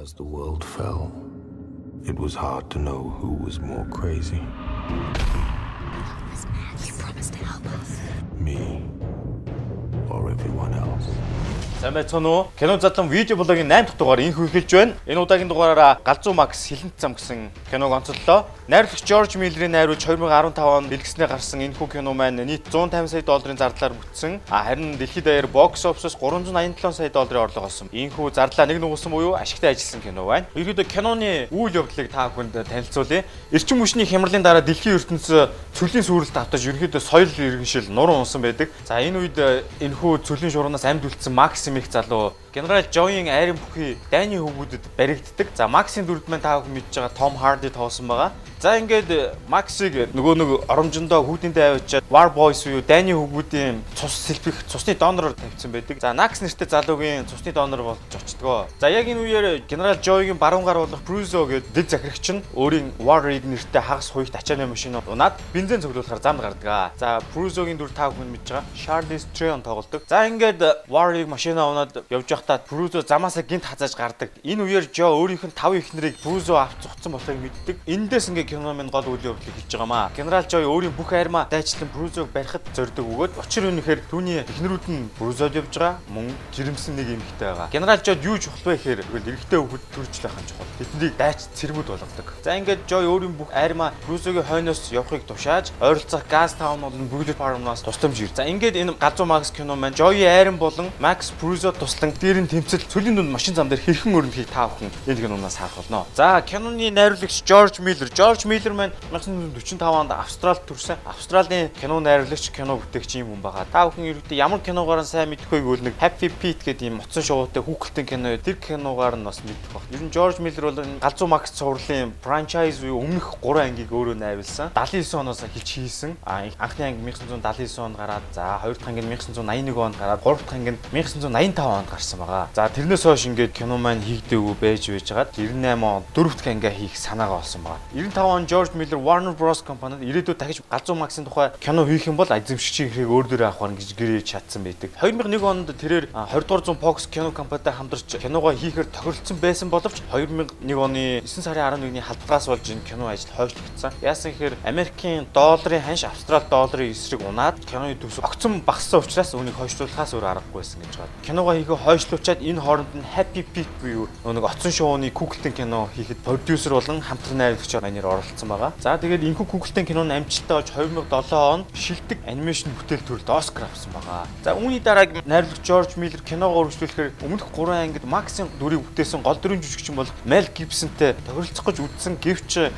As the world fell, it was hard to know who was more crazy. You promised to help us. Me or everyone else. Сайн байцгаана уу? Кино задлан видео блогийн 8 дахь дугаар инх эхэлж байна. Энэ удаагийн дугаараараа Галзуу Макс Хилэнт зам гэсэн киног онцоллоо. Найруулагч Жорж Миллерийн найруулж 2015 онд бэлгэснээр гарсан энэ хүү кино маань нийт 150 сая долларын зардлаар бүтсэн. А харин дэлхийд даяар бокс офисоос 387 сая долларын орлого олсон. Энэ хүү зардлаа нэг нугсан буюу ашигтай ажилласан кино байна. Ерөөдөө киноны үйл явдлыг та бүхэнд танилцуулъя. Эрчим хүчний хямралын дараа дэлхийн ертөнцийн цөлийн сүрэлт автаж ерөөдөө соёл иргэншил нуруу унсан байдаг. За энэ үед энэ хүү цөлийн шуурнаас амьд үлдсэн Макс Мих залуу Генерал Жойн айрын бүхий дайны хөвгүүдэд баригддаг. За Максийн дүрд маань та бүхэн мэдж байгаа Том Харди тоосон байгаа. За ингээд Максыг нөгөө нэг оромжондоо хүүтэнтэй авчиад War Boys уу дайны хөвгүүдийн цус сэлбэх цусны донороор тавьсан байдаг. За Накс нэртэй залуугийн цусны донор болж очтгоо. За яг энэ үеэр Генерал Жойгийн баруун гар болох Брюзо гэдэг дэг захирагч нь өөрийн War Rig нэртэй хагас хуйт ачааны машинууд унаад бензин цуглуулахаар замд гардаг. За Брюзогийн дүр та бүхэн мэдж байгаа. Charles Theron тоглодог. За ингээд War Rig машинаа унаад явж байхдаа Брюзо замаасаа гинт хазааж гардаг. Энэ үеэр Жо өөрийнх нь тав ихнэрийг Брюзо авч зогцсон болохыг мэддэг. Эндээс ингээд кино минь гол үйл явдлыг хэлж байгаамаа. Генерал Жой өөрийн бүх армаа дайчлан Брюзог барихад зорддог өгөөд учир үнэхээр түүний эхнэрүүд нь Брюзод явж байгаа мөн жирэмсэн нэг эмэгтэй байгаа. Генерал Жой юу чухал вэ гэхээр тэгвэл эрэгтэй хүүхэд төржлэх хань чухал. Тэднийг дайч цэргүүд болгодог. За ингээд Жой өөрийн бүх армаа Брюзогийн хойноос явахыг тушааж ойролцоох газ таун болон бүгд фармнаас тусламж ир. За ингээд энэ Газуу Макс кино маань Жой арим болон Макс Брюзод туслан дээр нь тэмцэл цөлийн дунд машин зам дээр хэрхэн өрнөхийг та бүхэн энэ киноноос харах болно. За киноны найруулагч Жорж Миллер. Жорж Миллер маань 1945 онд Австралид төрсэн. Австралийн кино найруулагч, кино бүтээгч юм хүн байгаа. Та бүхэн ерөөдөө ямар киногоор нь сайн мэдхгүй гэвэл нэг Happy Feet гэдэг юм моцсон шоутай хүүхэлдэйн кино. Тэр киногоор нь бас мэддэг баг. Ер нь Жорж Миллер бол Галзуу Макс цувралын франчайз буюу өмнөх 3 ангийг өөрөө найруулсан. 79 оноос эхэлж хийсэн. А анхны анги 1979 онд гараад за хоёр дахь анги 1981 онд гараад гурав дахь анги 1985 онд гарсан байгаа. За тэрнээс хойш ингээд кино маань хийгдээгүй байж байж хагаад 98 он дөрөв дахь ангиа хийх санаагаа олсон байгаа. 95 он Жорж Миллер Warner Bros компанид ирээдүйд дахиж Галзуу Максын тухай кино хийх юм бол эзэмшигчийн хэрэг өөр дөрөө авах гэж гэрээ чадсан байдаг. 2001 онд тэрээр 20 дугаар зуун Fox кино компанитай хамтарч киногоо хийхээр тохиролцсон байсан боловч 2001 оны 9 сарын 11-ний халдвараас болж энэ кино ажил хойшлогдсон. Яасан гэхээр Америкийн долларын ханш Австрали долларын эсрэг унаад киноны төсөв огцом багассан учраас үүнийг хойшлуулахаас өөр аргагүй байсан гэж байна. Киногоо хийхээ хойшлуучаад энэ хооронд нь Happy Feet буюу нэг оцсон шоуны Google-ийн кино хийхэд продюсер болон хамтран найруулагч манер оролцсон байгаа. За тэгээд энэхүү Google-ийн киноны амжилттай болж 2007 онд шилдэг анимашн бүтээл төрөлд Оскар авсан байгаа. За үүний дараа найруулагч Жорж Миллер киногоо үргэлжлүүлэхээр өмнөх 3 ангид Максийн дүрийг бүтээсэн гол дүрийн жүжигчин бол Мел Гибсонтэй тохиролцох гэж үдсэн гэвч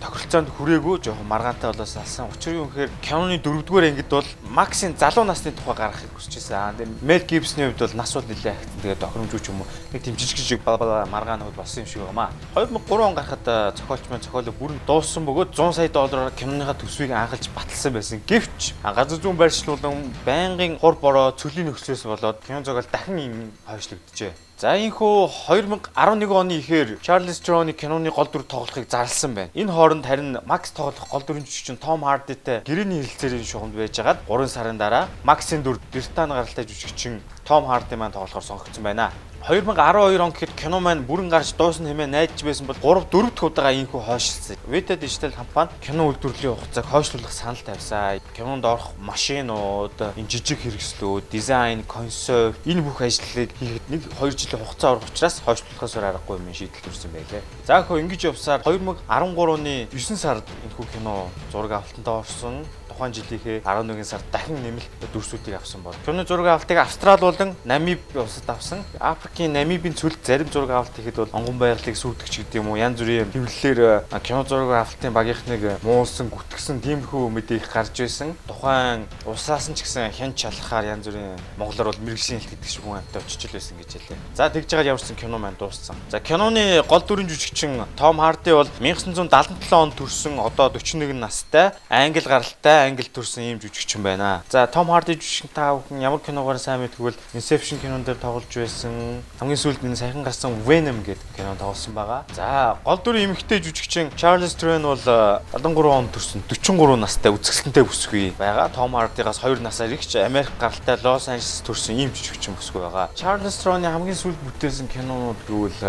тохиролцоонд хүрээгүй жоохон маргаантай болоос алсан. Учир нь үнэхээр киноны дөрөвдүгээр ангид бол Максийн залуу насны тухай гаргахыг байсан. Тэгээд Мел Гибсны хувьд бол нас бол нэлээд ахтан тэгээд тохиромжгүй ч юм уу. Нэг жижиг бала бала маргаанууд болсон юм шиг байна. 2003 он гарахад зохиолч маань зохиолыг бүрэн дууссан бөгөөд 100 сая доллараар киноныхаа төсвийг анхалж баталсан байсан. Гэвч газар зүүн байршлуулан байнгын хур бороо цөлийн нөхцлөөс болоод кино зохиол дахин юм хойшлогджээ. За энэхүү 2011 оны ихээр Charles Theron-ы киноны гол дүр тоглохыг зарласан байна. Энэ хооронд харин Max тоглох гол дүрийн жүжигчин Tom Hardy-тэй гэрээний хэлэлцээрийн шугамд байжгаад 3 сарын дараа Max-ийн дүр Британи гаралтай жүжигчин Tom Hardy маань тоглохоор сонгогдсон байна. 2012 он гэхэд кино маань бүрэн гарч дуусна хэмээн найдаж байсан бол 3 4 дахь удаага ийхүү хойшлсон. Vita Digital компани кино үйлдвэрлэлийн хугацааг хойшлуулах санал тавьсан. Кинонд орох машинууд, энэ жижиг хэрэгслүүд, дизайн, концепт энэ бүх ажлыг хийхэд нэг 2 жилийн хугацаа орох учраас хойшлуулахаас аргагүй юм шийдэл төрсэн байлээ. За хөө ингэж явсаар 2013 оны 9 сард энэхүү кино зураг авалтанд орсон тухайн жилийнхээ 11 сард дахин нэмэлт дүрсүүдийг авсан бол. Кино зураг авалтыг Австрал болон Намиб улсад авсан. Африкийн Намибын цөлд зарим зураг авалт хийхэд бол онгон байгалыг сүйтгэж гэдэг юм уу янз бүрийн хэвлэлээр кино зураг авалтын багийнхныг муулсан, гүтгсэн тиймэрхүү мэдээг гарч байсан. Тухайн усаас нь ч гэсэн хян чалахаар янз бүрийн монголоор бол мэрэгшин хэлт гэдэг шиг хүн амтай очиж л байсан гэж хэлээ. За тэгж байгаа ямарсан кино маань дууссан. За киноны гол дүрийн жүжигчин Том Харди бол 1977 онд төрсэн одоо 41 настай англи гаралтай англи төрсэн ийм жүжигчин байна. За Том Харди жүжигчин та бүхэн ямар киногоор сайн мэдгүй бол Inception кинон дээр тоглож байсан. Хамгийн сүүлд энэ саяхан гарсан Venom гэдэг кино тоглосон байгаа. За гол дүрийн эмэгтэй жүжигчин Charles Theron бол 73 онд төрсэн 43 настай үзэсгэлэнтэй бүсгүй байгаа. Том Хардигаас 2 насаар ихч Америк гаралтай Лос Анжелес төрсэн ийм жүжигчин бүсгүй байгаа. Charles Theron-ы хамгийн сүүлд бүтээсэн кинонууд гэвэл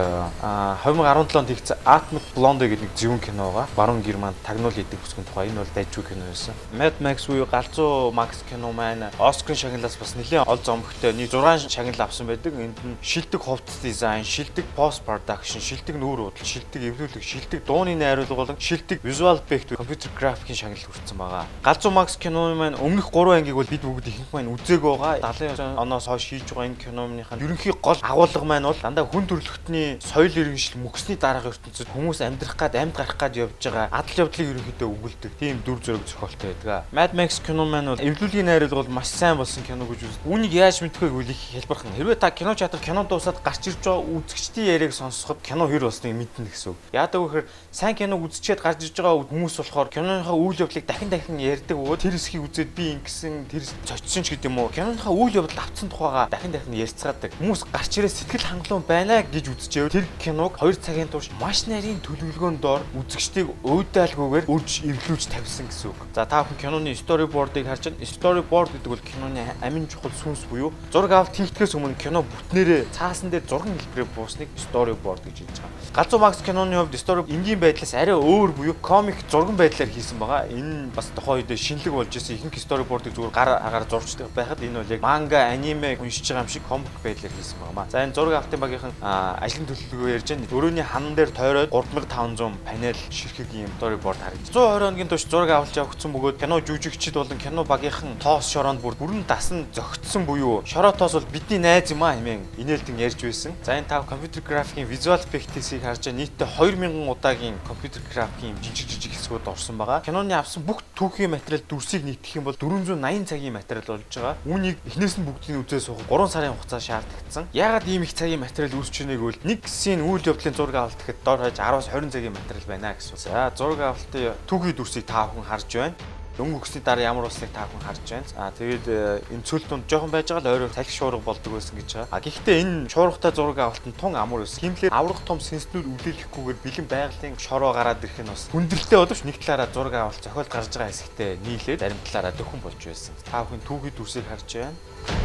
2017 онд хийгдсэн Atomic Blonde гэдэг нэг зөвөн кино байгаа. Баруун Германд тагнуул хийдэг бүсгүйн тухай. Энэ бол дайжгүй кино байсан. Mad Max буюу галзуу Max кино маань Оскарын шагналаас бас нэлээд ол зомгтой нэг 6 шагнал авсан байдаг. Энд нь шилдэг хувцас дизайн, шилдэг пост production, шилдэг нүүр худал, шилдэг эвлүүлэг, шилдэг дууны найруулга болон шилдэг visual effect компьютер графикийн шагнал хүртсэн байгаа. Галзуу Max киноны маань өмнөх 3 ангийг бол бид бүгд ихэнх маань үзээг байгаа. 70 оноос хойш хийж байгаа энэ киноны ерөнхий гол агуулга маань бол дандаа хүн төрөлхтний соёл иргэншил мөксний дараагийн ертөнцид хүмүүс амьдрах гад амьд гарах гад явж байгаа адал явдлыг ерөнхийдөө өгүүлдэг тийм дүр зураг зохиолтой байдаг. Mad Max кино маань бол эвлүүлийн найруулга бол маш сайн болсон кино гэж үз. Үүнийг яаж мэдхгүй гэвэл их хэлбэрхэн. Хэрвээ та кино театр кино дуусаад гарч ирж байгаа үзэгчдийн яриаг сонсоход кино хэр болсныг мэднэ гэсэн үг. Яадаг вэ гэхээр сайн киног үзчихэд гарч ирж байгаа хүмүүс болохоор киноныхаа үйл явдлыг дахин дахин ярьдаг бөгөөд тэр хэсгийг үзээд би ингэсэн тэр цочсон ч гэдэм үү. Киноныхаа үйл явдал авцсан тухайга дахин дахин ярьцгаадаг. Хүмүүс гарч ирээ сэтгэл хангалуун байна гэж үзчихэв. Тэр киног 2 цагийн турш маш нарийн төлөвлөгөөнд доор үзэгчдийг уйдаалгүйгээр үрж эвлүүлж тавьсан гэсэн үг. За та бүхэн киноны storyboard-ыг харж байна. Storyboard гэдэг бол киноны амин чухал сүнс буюу зураг авалт хийхдгээс өмнө кино бүтнээрээ цаасан дээр зурган хэлбэрээр буусныг storyboard гэж хэлж байгаа. Галзуу Макс киноны хувьд story энгийн байдлаас арай өөр буюу комик зурган байдлаар хийсэн байгаа. Энэ бас тухайн үед шинэлэг болж исэн ихэнх storyboard-ыг зүгээр гар агаар зурчдаг байхад энэ бол яг манга, аниме уншиж байгаа юм шиг комик байдлаар хийсэн байгаа. За энэ зураг авалтын багийнхан ажлын төлөвлөгөө ярьж байна. Өрөөний хан дээр тойроод 3500 панел ширхэг юм storyboard харагдаж. 120 хоногийн турш зураг авалж явагдсан бөгөөд кино жүжигчид болон кино багийнхан тоос шороонд бүр бүрэн дасан зөгцсөн буюу шороо тоос бол бидний найз юм аа хэмээн инээлтэн ярьж байсан. За энэ тав компьютер графикийн visual effects-ийг харж нийтдээ 2000 удаагийн компьютер графикийн жижиг жижиг хэсгүүд орсон байгаа. Киноны авсан бүх түүхийн материал дүрсийг нийтгэх юм бол 480 цагийн материал болж байгаа. Үүнийг эхнээс нь бүгдийг үзээ суух 3 сарын хугацаа шаардагдсан. Яагаад ийм их цагийн материал үүсч ийнэ гэвэл нэг сийн үйл явдлын зураг авалт гэхэд дор хаяж 10-аас 20 цагийн материал байна гэсэн. За зураг авалтын түүхий дүрсийг та бүхэн харж байна өнгө өгсөний дараа ямар болсныг та бүхэн харж байна. Аа тэгээд э, энэ цөл тунд жоохон байж байгаа л ойроо салхи шуурга болдог байсан гэж байгаа. А гэхдээ энэ шуургатай зураг авалт нь тун амар байсан. Химлэр аврах том сэнснүүд үлээлэхгүйгээр бэлэн байгалийн шороо гараад ирэх нь бас хүндрэлтэй боловч нэг талаараа зураг авалт зохиол гарч байгаа хэсэгтээ нийлээд зарим талаараа дөхөн болж байсан. Та бүхэн түүхий дүрсийг харж байна.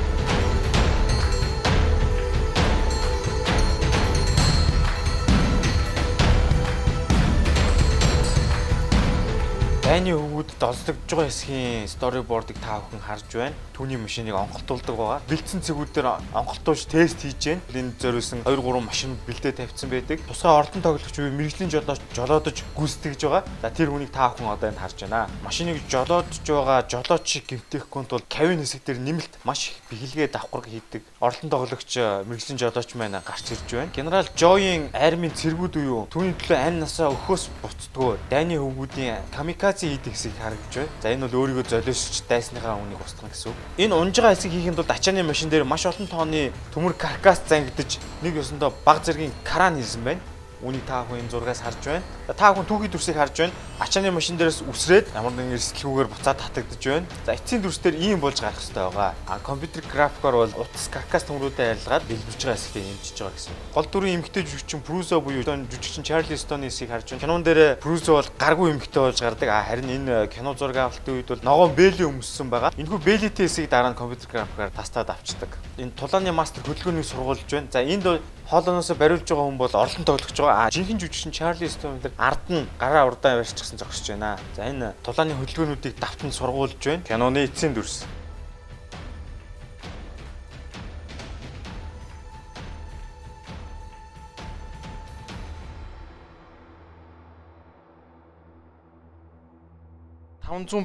Дайны хөвгүүдэд олдогдож байгаа хэсгийн storyboard-ыг та бүхэн харж байна. Түүний машиныг онголтуулдаг байгаа. Бэлдсэн цэгүүдээр онголтуулж тест хийж байна. Энд зориулсан 2 3 машин бэлдээ тавьсан байдаг. Тусгай ордон тоглогч буюу мэрэгжлийн жолооч жолоодож гүйцэтгэж байгаа. За тэр хүнийг та бүхэн одоо энд харж байна. Машиныг жолоодж байгаа жолоочийг гэмтээхгүй тул кавин хэсэг дээр нэмэлт маш их бэхэлгээ давхарг хийдэг. Ордон тоглогч мэрэгжлийн жолооч маань гарч ирж байна. Генерал Жойн армийн цэргүүд буюу түүний төлөө ань насаа өхөөс буцдгоо дайны хөвгүүдийн камикадзе операци хийдэг хэсгийг харагдж байна. За энэ бол өөрийгөө золиосч дайсныхаа үнийг устгах гэсэн үг. Энэ унжгаа хэсэг хийхэд бол ачааны машин дээр маш олон тооны төмөр каркас зангидж нэг ёсондоо баг зэргийн кран хийсэн байна. Үүнийг та бүхэн зургаас харж байна. Та бүхэн түүхий дүрсийг харж байна. Ачааны машин дээрээс үсрээд ямар нэгэн эрсдэлгүйгээр буцаад татагдж байна. За эцсийн дүрс дээр ийм болж гарах хэрэгтэй байгаа. А компьютер графикоор бол утас каркас төмрүүдэд арилгаад дэлбэрж байгаа хэсгийг нэмчихэж байгаа гэсэн. Гол дүрийн эмгтэй жүжигчин Прузо буюу жүжигчин Чарли Стоны хэсгийг харж байна. Кинон дээр Прузо бол гаргүй эмгтэй болж гардаг. А харин энэ кино зураг авалтын үед бол ногоон Бэли өмссөн байгаа. Энэхүү Бэлитэй хэсгийг дараа нь компьютер графикаар тастаад авчдаг. Энэ тулааны мастер хөдөлгөөнийг сургуулж байна. За энд хоолооноос бариулж байгаа хүн бол орлон тоглож байгаа. А жинхэнэ жүжигчин Чарли Стоун дээр ард нь гараа урдаан барьчихсан зогсож байна. За энэ тулааны хөдөлгөөнүүдийг давтан сургуулж байна. Киноны эцсийн дүрс.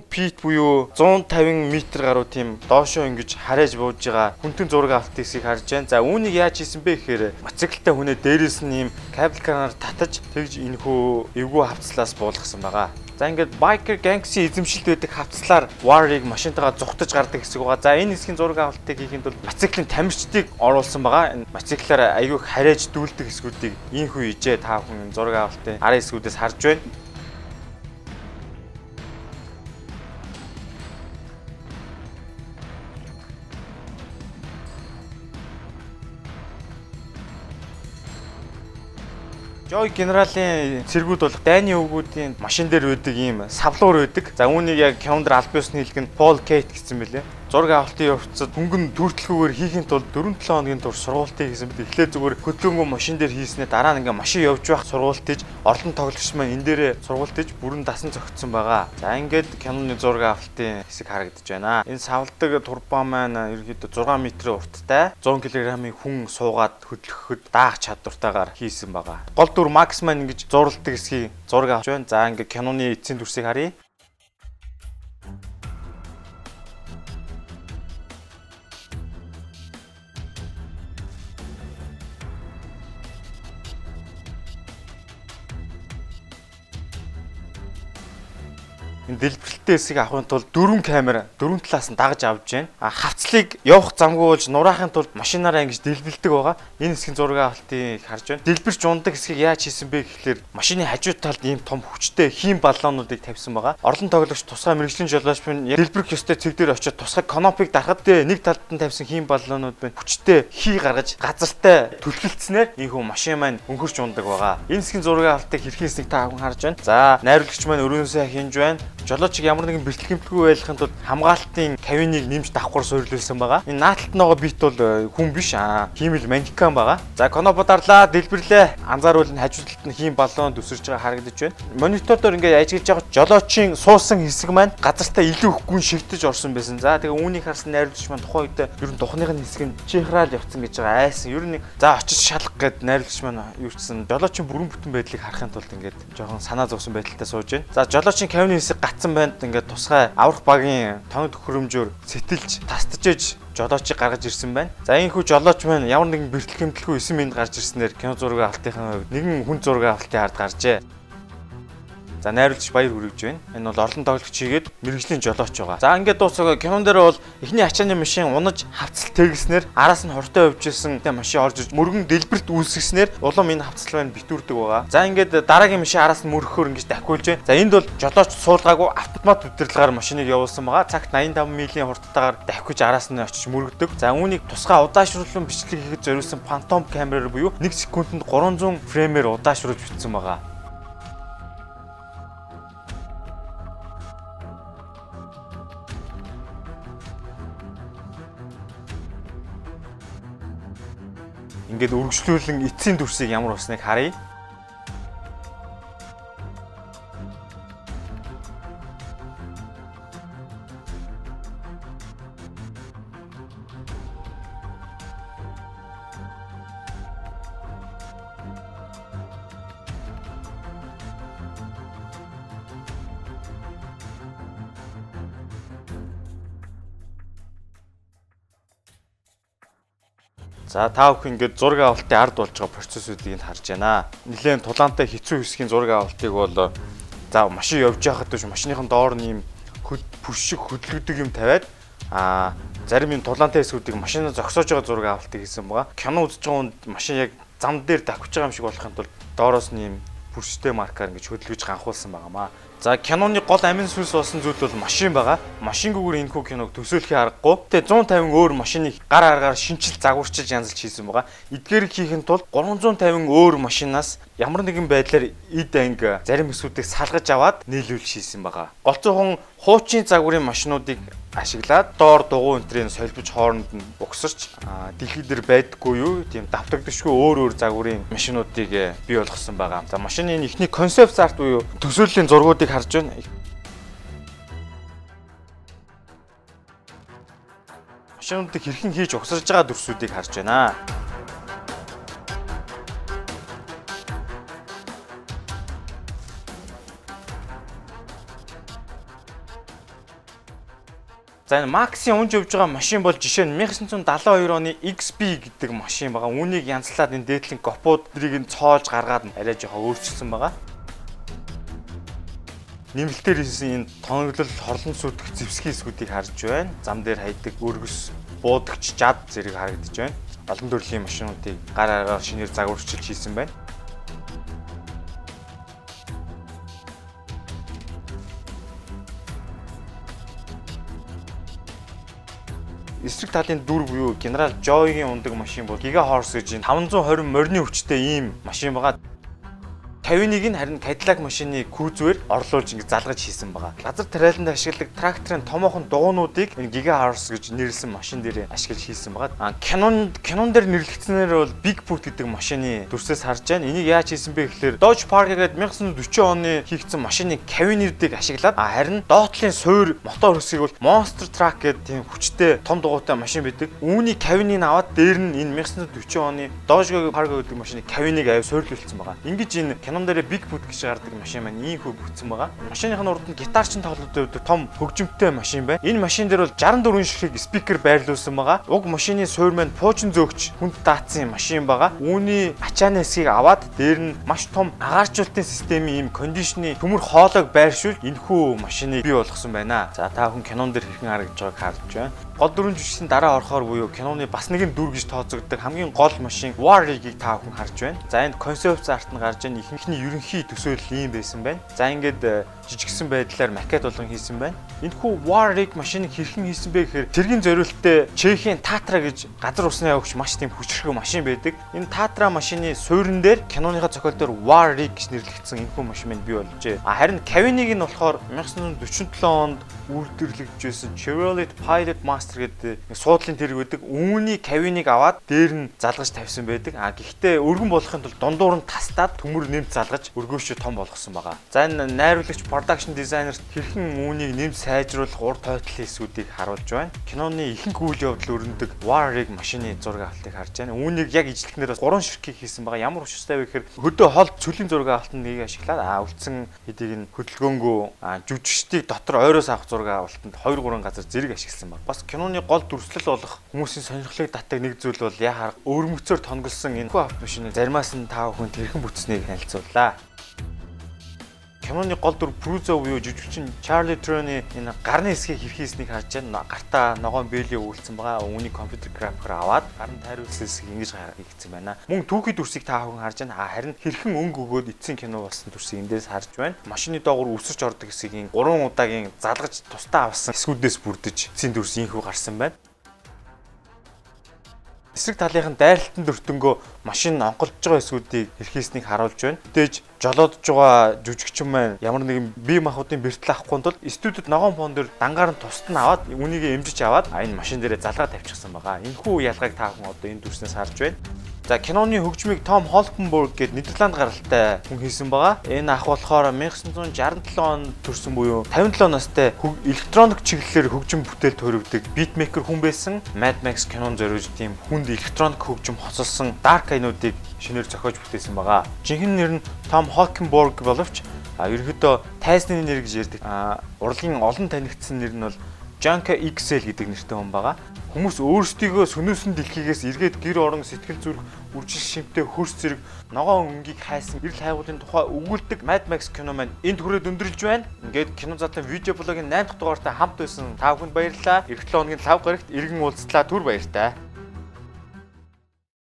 Фит буюу 150 м гаруй тийм доошоо ингэж харайж бууж байгаа хүнтэн зураг автыг харж байна. За үүнийг яаж хийсэн бэ гэхээр мотоциклтай хүнээ дээрээс нь ийм кабель караар татаж тэгж энэхүү эвгүй хавцлаас буулгасан байгаа. За ингээд biker gangster эзэмшилт байдаг хавцлаар war-ыг машинтайгаа зүхтаж гардаг хэсэг байгаа. За энэ хэсгийн зураг авалтыг хийхэд бол мотоциклийн тамирчдыг оруулсан байгаа. Энэ мотоциклаар аягүй харайж дүүлдэг хэсгүүдийг ийхүү ижээ та бүхэн зураг авалтын арын хэсгүүдээс харж байна. Joy генералын цэргүүд бол дайны өвгүүдийн машин дээр байдаг ийм савлуур байдаг. За үүнийг яг Кёндер албаусны хэлэг нь Paul Kate гэсэн мэлээ зураг авалтын явцад хөнгөн төртлгүүгээр хийхин тулд 4-7 хоногийн тур сургуультыг хийсэн бид эхлээд зүгээр хөдөлгөөнгөө машин дээр хийснээр дараа нь ингээ машин явж байх сургуулт хийж орлон тоглогч маань энэ дээрээ сургуулт хийж бүрэн дасан зохицсон байгаа. За ингээд Canon-ы зураг авалтын хэсэг харагдаж байна. Энэ савладаг турбо маань ерөөдөө 6 м урттай 100 кг-ийн хүн суугаад хөдлөхөд даах чадвартайгаар хийсэн байгаа. Гол дүр Max маань ингэж зурладаг хэсгийг зураг авч байна. За ингээд Canon-ы эцсийн дүрсийг харъя. Дэлбэрэлттэй хэсгийг авахын тулд дөрвөн камера дөрвөн талаас нь дагаж авч байна. А хавцлыг явах замгүй болж нураахын тулд машинаараа ингэж дэлбэлдэг байгаа. Энэ хэсгийн зураг авалтыг харж байна. Дэлбэрч ундаг хэсгийг яаж хийсэн бэ гэхлээр машины хажуу талд ийм том хүчтэй хийм баллонуудыг тавьсан байгаа. Орлон тоглогч тусгай мэрэгжлийн жолооч минь дэлбэрэх ёстой цэг дээр очиод тусгай канопыг дарахад нэг талд нь тавьсан хийм баллонууд байна. Хүчтэй хий гаргаж газартай түлхэлцснээр ийхүү машин маань өнгөрч ундаг байгаа. Энэ хэсгийн зураг авалтыг хэрхэн хэсэг та аван харж байна. За найруулагч маань өрөөсөө хинж байна жолоочиг ямар нэгэн бэлтгэл хэмтгэлгүй байхын тулд хамгаалтын кавиныг нэмж давхар суйрлуулсан байгаа. Энэ нааталт нөгөө бит бол э, хүн биш аа. Хиймэл манекан байгаа. За конопо дарлаа, дэлбэрлээ. Анзааруул нь хажуу талд нь хийм баллон төсөрж байгаа харагдаж байна. Монитор дээр ингээд ажиглаж байгаа жолоочийн суусан хэсэг маань газартаа илүү гүн шигтэж орсон байсан. За тэгээ үүнийг харсан найруулагч маань тухайн үед ер нь тухныхын хэсэг нь чихрал явцсан гэж байгаа айсан. Ер нь за очиж шалах гэд найруулагч маань юу гэсэн жолоочийн бүрэн бүтэн байдлыг харахын тулд ингээд жоохон санаа зовсон байдалтай сууж байна. За жолоочийн кавины хэсэг гат татсан байнд ингээд тусгай аврах багийн тоног төхөөрөмжөөр сэтэлж тастажж жолоочийг гаргаж ирсэн байна. За энэ хүү жолооч маань ямар нэгэн бэртэл хэмтэлгүй 9 минут гарч ирснээр кино зураг авалтынхаа нэгэн хүн зураг авалтын ард гаржээ. За найруулагч баяр хүргэж байна. Энэ бол орлон тоглогч хийгээд мэрэгжлийн жолооч байгаа. За ингээд дуусаа кинон дээр бол эхний ачааны машин унаж хавцал тэглэснээр араас нь хортой явжсэн машин орж ирж мөргөн дэлбэрт үүсгэснээр улам энэ хавцал байна битүүрдэг байгаа. За ингээд дараагийн машин араас нь мөрөхөөр ингэж дахиулж байна. За энд бол жолооч суулгаагүй автомат удирдлагаар машиныг явуулсан байгаа. Цагт 85 м-ийн хурдтайгаар дахиж араас нь очиж мөрөгдөг. За үүнийг тусгай удаашруулсан бичлэг хийхэд зориулсан фантом камераар буюу 1 секундэд 300 фреймээр удаашруулж бичсэн байгаа. Ингээд үргэлжлүүлэн эцсийн дүрсийг ямар усныг харъя. За та бүхэн ингээд зураг авалтын ард болж байгаа процессүүдийг харж байна. Нилээн тулаантай хэцүү хэсгийн зураг авалтыг бол за машин явж байхад биш машиныхан доор нь юм бүш шиг хөдөлгдөг юм тавиад а зарим юм тулаантай хэсгүүдийг машинаа зогсоож байгаа зураг авалтыг хийсэн байгаа. Кино үзэж байгаа хүнд машин яг зам дээр давхиж байгаа юм шиг болохын тулд доороос нь юм бүрштэй маркаар ингэж хөдөлгөж ганхуулсан байгаамаа. За киноны гол амин сүнс болсон зүйл бол машин байгаа. Машингүүгээр энэ хүү киног төсөөлөхий аргагүй. Тэгээ 150 өөр машиныг гар аргаар шинчил загварчилж янзалж хийсэн байгаа. Эдгээр хийхин тулд 350 өөр машинаас ямар нэгэн байдлаар эд анги зарим хэсгүүдийг салгаж аваад нийлүүлж хийсэн байгаа. Голцоохон хуучин загварын машинуудыг ашиглаад доор дугуй энтрийн солбож хооронд нь угсарч дэлхий дээр байдаггүй юу тийм давтагдшгүй өөр өөр загварын машинуудыг э, бий болгосон байгаа. За машины эхний концепт арт буюу төсөөллийн зургуудыг харж байна. Машинуудыг хэрхэн хийж угсарж байгаа дүрсүүдийг харж байна. За энэ Max-ийн унж явж байгаа машин бол жишээ нь 1972 оны XB гэдэг машин байгаа. Үүнийг янзлаад энэ дээдлийн гопуудыг нь цоолж гаргаад арай жоохон өөрчилсөн байгаа. Нэмэлтээр хийсэн энэ тоноглол хорлон сүдэх зэвсгийн хэсгүүдийг харж байна. Зам дээр хайдаг өргөс, буудагч, жад зэрэг харагдаж байна. Олон төрлийн машинуудыг гар агаар шинээр загварчилж хийсэн байна. Эсрэг талын дүр буюу генерал Joy-гийн ундаг машин бол Giga Horse гэж 520 морины хүчтэй ийм машин байгаа. Кавиныг нь харин Cadillac машины крузээр орлуулж ингэ залгаж хийсэн байгаа. Газар тариаланд ашигладаг тракторын томоохон дугуйнуудыг энэ Giga Horse гэж нэрлсэн машин дээр ашиглаж хийсэн байгаа. А Canon Canon дээр нэрлэгдсэнээр бол Big Boot гэдэг машины дүрсээс харж байна. Энийг яаж хийсэн бэ гэхээр Dodge Park гэдэг 1940 оны хийгдсэн машины кавинердыг ашиглаад харин доотлын суур мотор хөсгийг бол Monster Truck гэдэг тийм хүчтэй том дугуйтай машин байдаг. Үүний кавиныг аваад дээр нь энэ 1940 оны Dodge Park гэдэг машины кавиныг аваа суйрлуулсан байгаа. Ингиж энэ Canon дээр Big Boot гэж гардаг машин маань ийм хөө бүтсэн байгаа. Машиных нь урд нь гитарчин тоглоод байдаг том хөгжимтэй машин байна. Энэ машин дээр бол 64 ширхэг спикер байрлуулсан байгаа. Уг машины суур маань пуучин зөөгч хүнд даацсан машин байгаа. Үүний ачааны хэсгийг аваад дээр нь маш том агаарчлалтын системийн ийм кондишны төмөр хоолойг байршуул энэхүү машиныг бий болгосон байна. За та хүн кинон дээр хэрхэн харагдж байгааг харж байна. Гол дөрвөн жүжигчдийн дараа орохоор буюу киноны бас нэгэн дүр гэж тооцогддог хамгийн гол машин War Rig-ийг та хүн харж байна. За энд концепт арт нь гарч байна. Ихэнхний ерөнхий төсөөлөл ийм байсан байна. За ингээд жижигсэн байдлаар макет болгон хийсэн байна. Энэхүү War Rig машиныг хэрхэн хийсэн бэ гэхээр цэргийн зориулттай Чехийн Татра гэж газар усны авагч маш тийм хүчрхэг машин байдаг. Энэ Татра машины суурин дээр киноныхаа зохиол дээр War Rig гэж нэрлэгдсэн энэхүү машин маань бий болжээ. А харин Kevin-ыг нь болохоор 1947 онд үйлдвэрлэгдэж байсан Chevrolet Pilot Master гэдэг суудлын тэрэг байдаг. Үүний Kevin-ыг аваад дээр нь залгаж тавьсан байдаг. А гэхдээ өргөн болохын тулд дундуур нь тастаад төмөр нэмж залгаж өргөөшөө том болгосон байгаа. За энэ найруулагч production designer хэрхэн үүнийг нэмж сайжруулах ур тойтлын эсүүдийг харуулж байна. Киноны ихэнх үйл явдал өрнөдөг War Rig машины зураг авалтыг харж байна. Үүнийг яг ижлэхнээр бас 3 ширхгийг хийсэн байгаа. Ямар учиртай вэ гэхээр хөдөө хол цөлийн зураг авалтанд нэг ашиглаад а үлдсэн хэдийг нь хөдөлгөөнгөө жүжигчдийг дотор ойроос авах зураг авалтанд 2 3 газар зэрэг ашигласан баг. Бас киноны гол дүрслэл болох хүмүүсийн сонирхлыг татдаг нэг зүйл бол яхаар өөрмөцөөр тонголсон энэ хүү автомашины заримаас нь тав хүн тэрхэн бүтснийг танилцууллаа киноны гол дүр Прузо буюу жүжигчин Чарли Троны энэ гарны хэсгийг хэрхийснийг харж байна. Гартаа ногоон бэлий өгүүлсэн байгаа. Үүнийг компьютер графикээр аваад гарын тайруулсан хэсгийг ингэж хийгдсэн байна. Мөн түүхий дүрсийг та бүхэн харж байна. Харин хэрхэн өнгө өгөөд эцсийн кино болсон дүрсийг эндээс харж байна. Машины доогуур үсэрч ордог хэсгийг 3 удаагийн залгаж тустаа авсан эсгүүдээс бүрдэж эцсийн дүрс инхүү гарсан байна эсрэг талынхын дайралтанд өртөнгөө машин онголж байгаа эсүүдийг хэрхийснийг харуулж байна. Мэдээж жолоодж байгаа жүжигчин маань ямар нэгэн бие махбодын бэртэл авахгүй тул студид ногоон фон дээр дангаар нь тусад нь аваад үнийг эмжиж аваад энэ машин дээрээ залгаа тавьчихсан байгаа. Энэхүү ялгааг та хүн одоо энэ дүрснээс харж байна. За киноны хөгжмийг Том Холкенбург гээд Нидерланд гаралтай хүн хийсэн байгаа. Энэ ах болохоор 1967 онд төрсэн буюу 57 настай электроник чиглэлээр хөгжим бүтээл төрөвдөг битмейкер хүн байсан. Mad Max кинон зориулж тийм хүнд электроник хөгжим хоцолсон Dark Eye-нуудыг шинээр зохиож бүтээсэн байгаа. Жинхэнэ нэр нь Том Холкенбург боловч а ерөөдөө тайсны нэр гэж ярьдаг. А урлагийн олон танигдсан нэр нь бол Janka XL гэдэг нэртэй хүн байгаа. Хүмүүс өөрсдийгөө сүнөөсөн дэлхийгээс эргээд гэр орон сэтгэл зүрх үржил шимтэй хөрс зэрэг ногоон өнгийг хайсан эрэл хайгуулын тухай өгүүлдэг Mad Max кино маань энд хүрээд өндөрлж байна. Ингээд кино задлан видео блогийн 8 дахь дугаартай хамт байсан та бүхэнд баярлалаа. Эх 7 хоногийн лав гарагт иргэн уулзлаа түр баяртай.